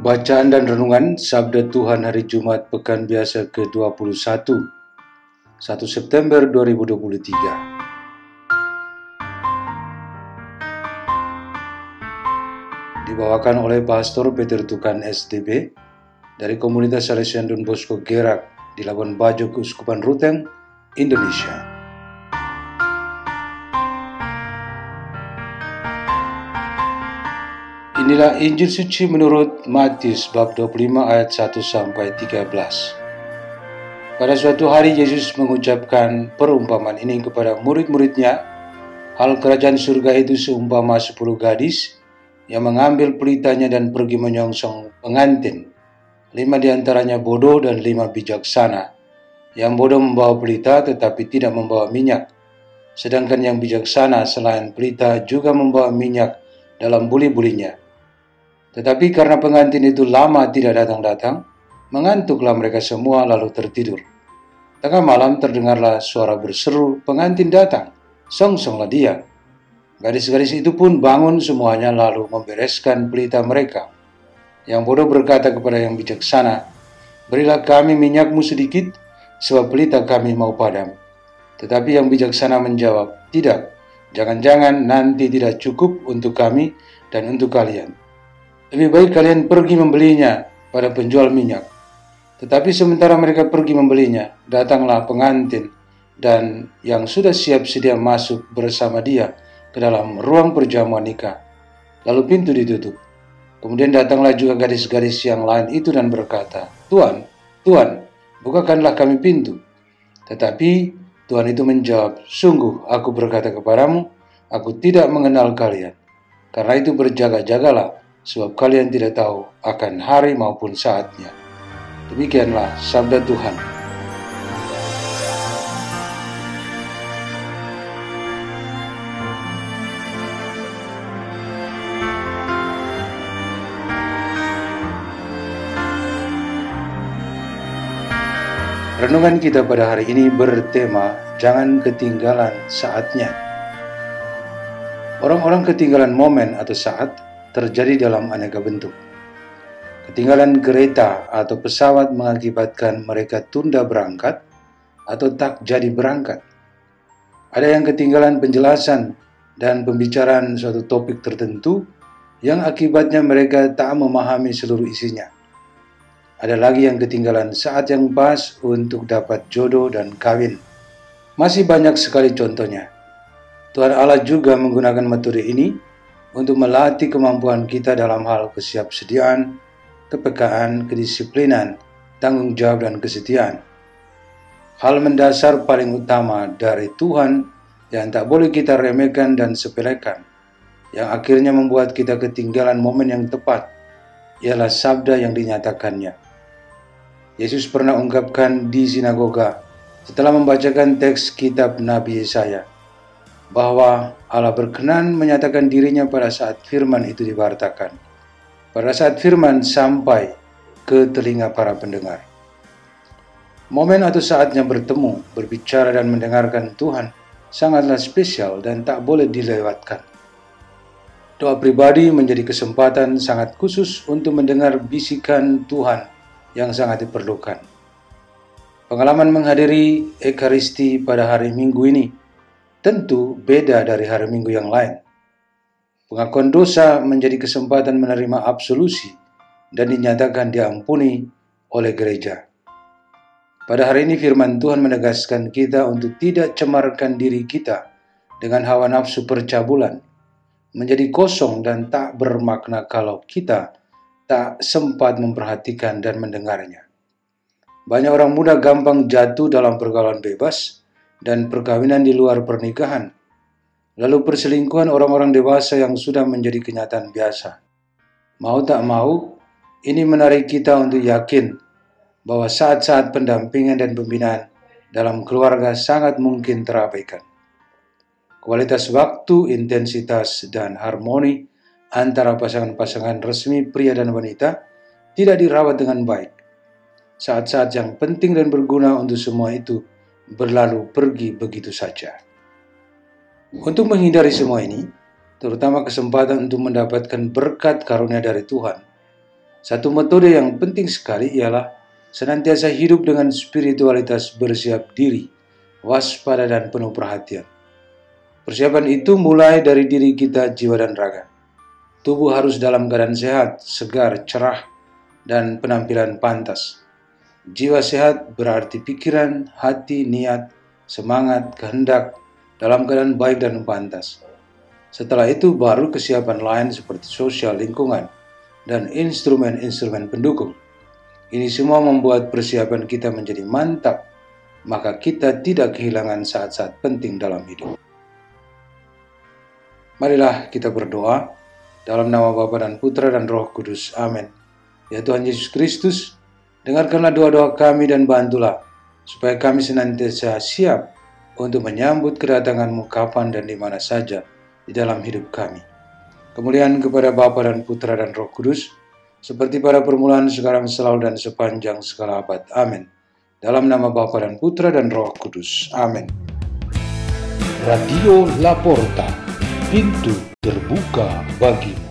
Bacaan dan Renungan Sabda Tuhan Hari Jumat Pekan Biasa ke-21 1 September 2023 Dibawakan oleh Pastor Peter Tukan SDB dari Komunitas Salesian Don Bosco Gerak di Labuan Bajo, Keuskupan Ruteng, Indonesia. Inilah Injil suci menurut Matius bab 25 ayat 1 sampai 13. Pada suatu hari Yesus mengucapkan perumpamaan ini kepada murid-muridnya. Hal kerajaan surga itu seumpama sepuluh gadis yang mengambil pelitanya dan pergi menyongsong pengantin. Lima di antaranya bodoh dan lima bijaksana. Yang bodoh membawa pelita tetapi tidak membawa minyak. Sedangkan yang bijaksana selain pelita juga membawa minyak dalam buli-bulinya. Tetapi karena pengantin itu lama tidak datang-datang, mengantuklah mereka semua lalu tertidur. Tengah malam terdengarlah suara berseru, pengantin datang, songsonglah dia. Gadis-gadis itu pun bangun semuanya lalu membereskan pelita mereka. Yang bodoh berkata kepada yang bijaksana, Berilah kami minyakmu sedikit, sebab pelita kami mau padam. Tetapi yang bijaksana menjawab, Tidak, jangan-jangan nanti tidak cukup untuk kami dan untuk kalian. Lebih baik kalian pergi membelinya pada penjual minyak. Tetapi sementara mereka pergi membelinya, datanglah pengantin dan yang sudah siap sedia masuk bersama dia ke dalam ruang perjamuan nikah. Lalu pintu ditutup. Kemudian datanglah juga gadis-gadis yang lain itu dan berkata, Tuhan, Tuhan, bukakanlah kami pintu. Tetapi Tuhan itu menjawab, Sungguh aku berkata kepadamu, aku tidak mengenal kalian. Karena itu berjaga-jagalah, sebab kalian tidak tahu akan hari maupun saatnya. Demikianlah sabda Tuhan. Renungan kita pada hari ini bertema Jangan ketinggalan saatnya. Orang-orang ketinggalan momen atau saat terjadi dalam aneka bentuk. Ketinggalan kereta atau pesawat mengakibatkan mereka tunda berangkat atau tak jadi berangkat. Ada yang ketinggalan penjelasan dan pembicaraan suatu topik tertentu yang akibatnya mereka tak memahami seluruh isinya. Ada lagi yang ketinggalan saat yang pas untuk dapat jodoh dan kawin. Masih banyak sekali contohnya. Tuhan Allah juga menggunakan metode ini untuk melatih kemampuan kita dalam hal kesiapsediaan, kepekaan, kedisiplinan, tanggung jawab, dan kesetiaan. Hal mendasar paling utama dari Tuhan yang tak boleh kita remehkan dan sepelekan, yang akhirnya membuat kita ketinggalan momen yang tepat, ialah sabda yang dinyatakannya. Yesus pernah ungkapkan di sinagoga setelah membacakan teks kitab Nabi Yesaya bahwa Allah berkenan menyatakan dirinya pada saat firman itu diwartakan. Pada saat firman sampai ke telinga para pendengar. Momen atau saatnya bertemu, berbicara dan mendengarkan Tuhan sangatlah spesial dan tak boleh dilewatkan. Doa pribadi menjadi kesempatan sangat khusus untuk mendengar bisikan Tuhan yang sangat diperlukan. Pengalaman menghadiri Ekaristi pada hari Minggu ini tentu beda dari hari Minggu yang lain. Pengakuan dosa menjadi kesempatan menerima absolusi dan dinyatakan diampuni oleh gereja. Pada hari ini firman Tuhan menegaskan kita untuk tidak cemarkan diri kita dengan hawa nafsu percabulan, menjadi kosong dan tak bermakna kalau kita tak sempat memperhatikan dan mendengarnya. Banyak orang muda gampang jatuh dalam pergaulan bebas dan perkawinan di luar pernikahan. Lalu perselingkuhan orang-orang dewasa yang sudah menjadi kenyataan biasa. Mau tak mau, ini menarik kita untuk yakin bahwa saat-saat pendampingan dan pembinaan dalam keluarga sangat mungkin terabaikan. Kualitas waktu, intensitas, dan harmoni antara pasangan-pasangan resmi pria dan wanita tidak dirawat dengan baik. Saat-saat yang penting dan berguna untuk semua itu berlalu pergi begitu saja. Untuk menghindari semua ini, terutama kesempatan untuk mendapatkan berkat karunia dari Tuhan, satu metode yang penting sekali ialah senantiasa hidup dengan spiritualitas bersiap diri, waspada dan penuh perhatian. Persiapan itu mulai dari diri kita, jiwa dan raga. Tubuh harus dalam keadaan sehat, segar, cerah, dan penampilan pantas. Jiwa sehat berarti pikiran, hati, niat, semangat, kehendak dalam keadaan baik dan pantas. Setelah itu baru kesiapan lain seperti sosial lingkungan dan instrumen-instrumen pendukung. Ini semua membuat persiapan kita menjadi mantap, maka kita tidak kehilangan saat-saat penting dalam hidup. Marilah kita berdoa dalam nama Bapa dan Putra dan Roh Kudus. Amin. Ya Tuhan Yesus Kristus, dengarkanlah doa-doa kami dan bantulah supaya kami senantiasa siap untuk menyambut kedatanganmu kapan dan di mana saja di dalam hidup kami. Kemuliaan kepada Bapa dan Putra dan Roh Kudus, seperti pada permulaan, sekarang, selalu, dan sepanjang segala abad. Amin. Dalam nama Bapa dan Putra dan Roh Kudus. Amin. Radio Laporta pintu terbuka bagimu.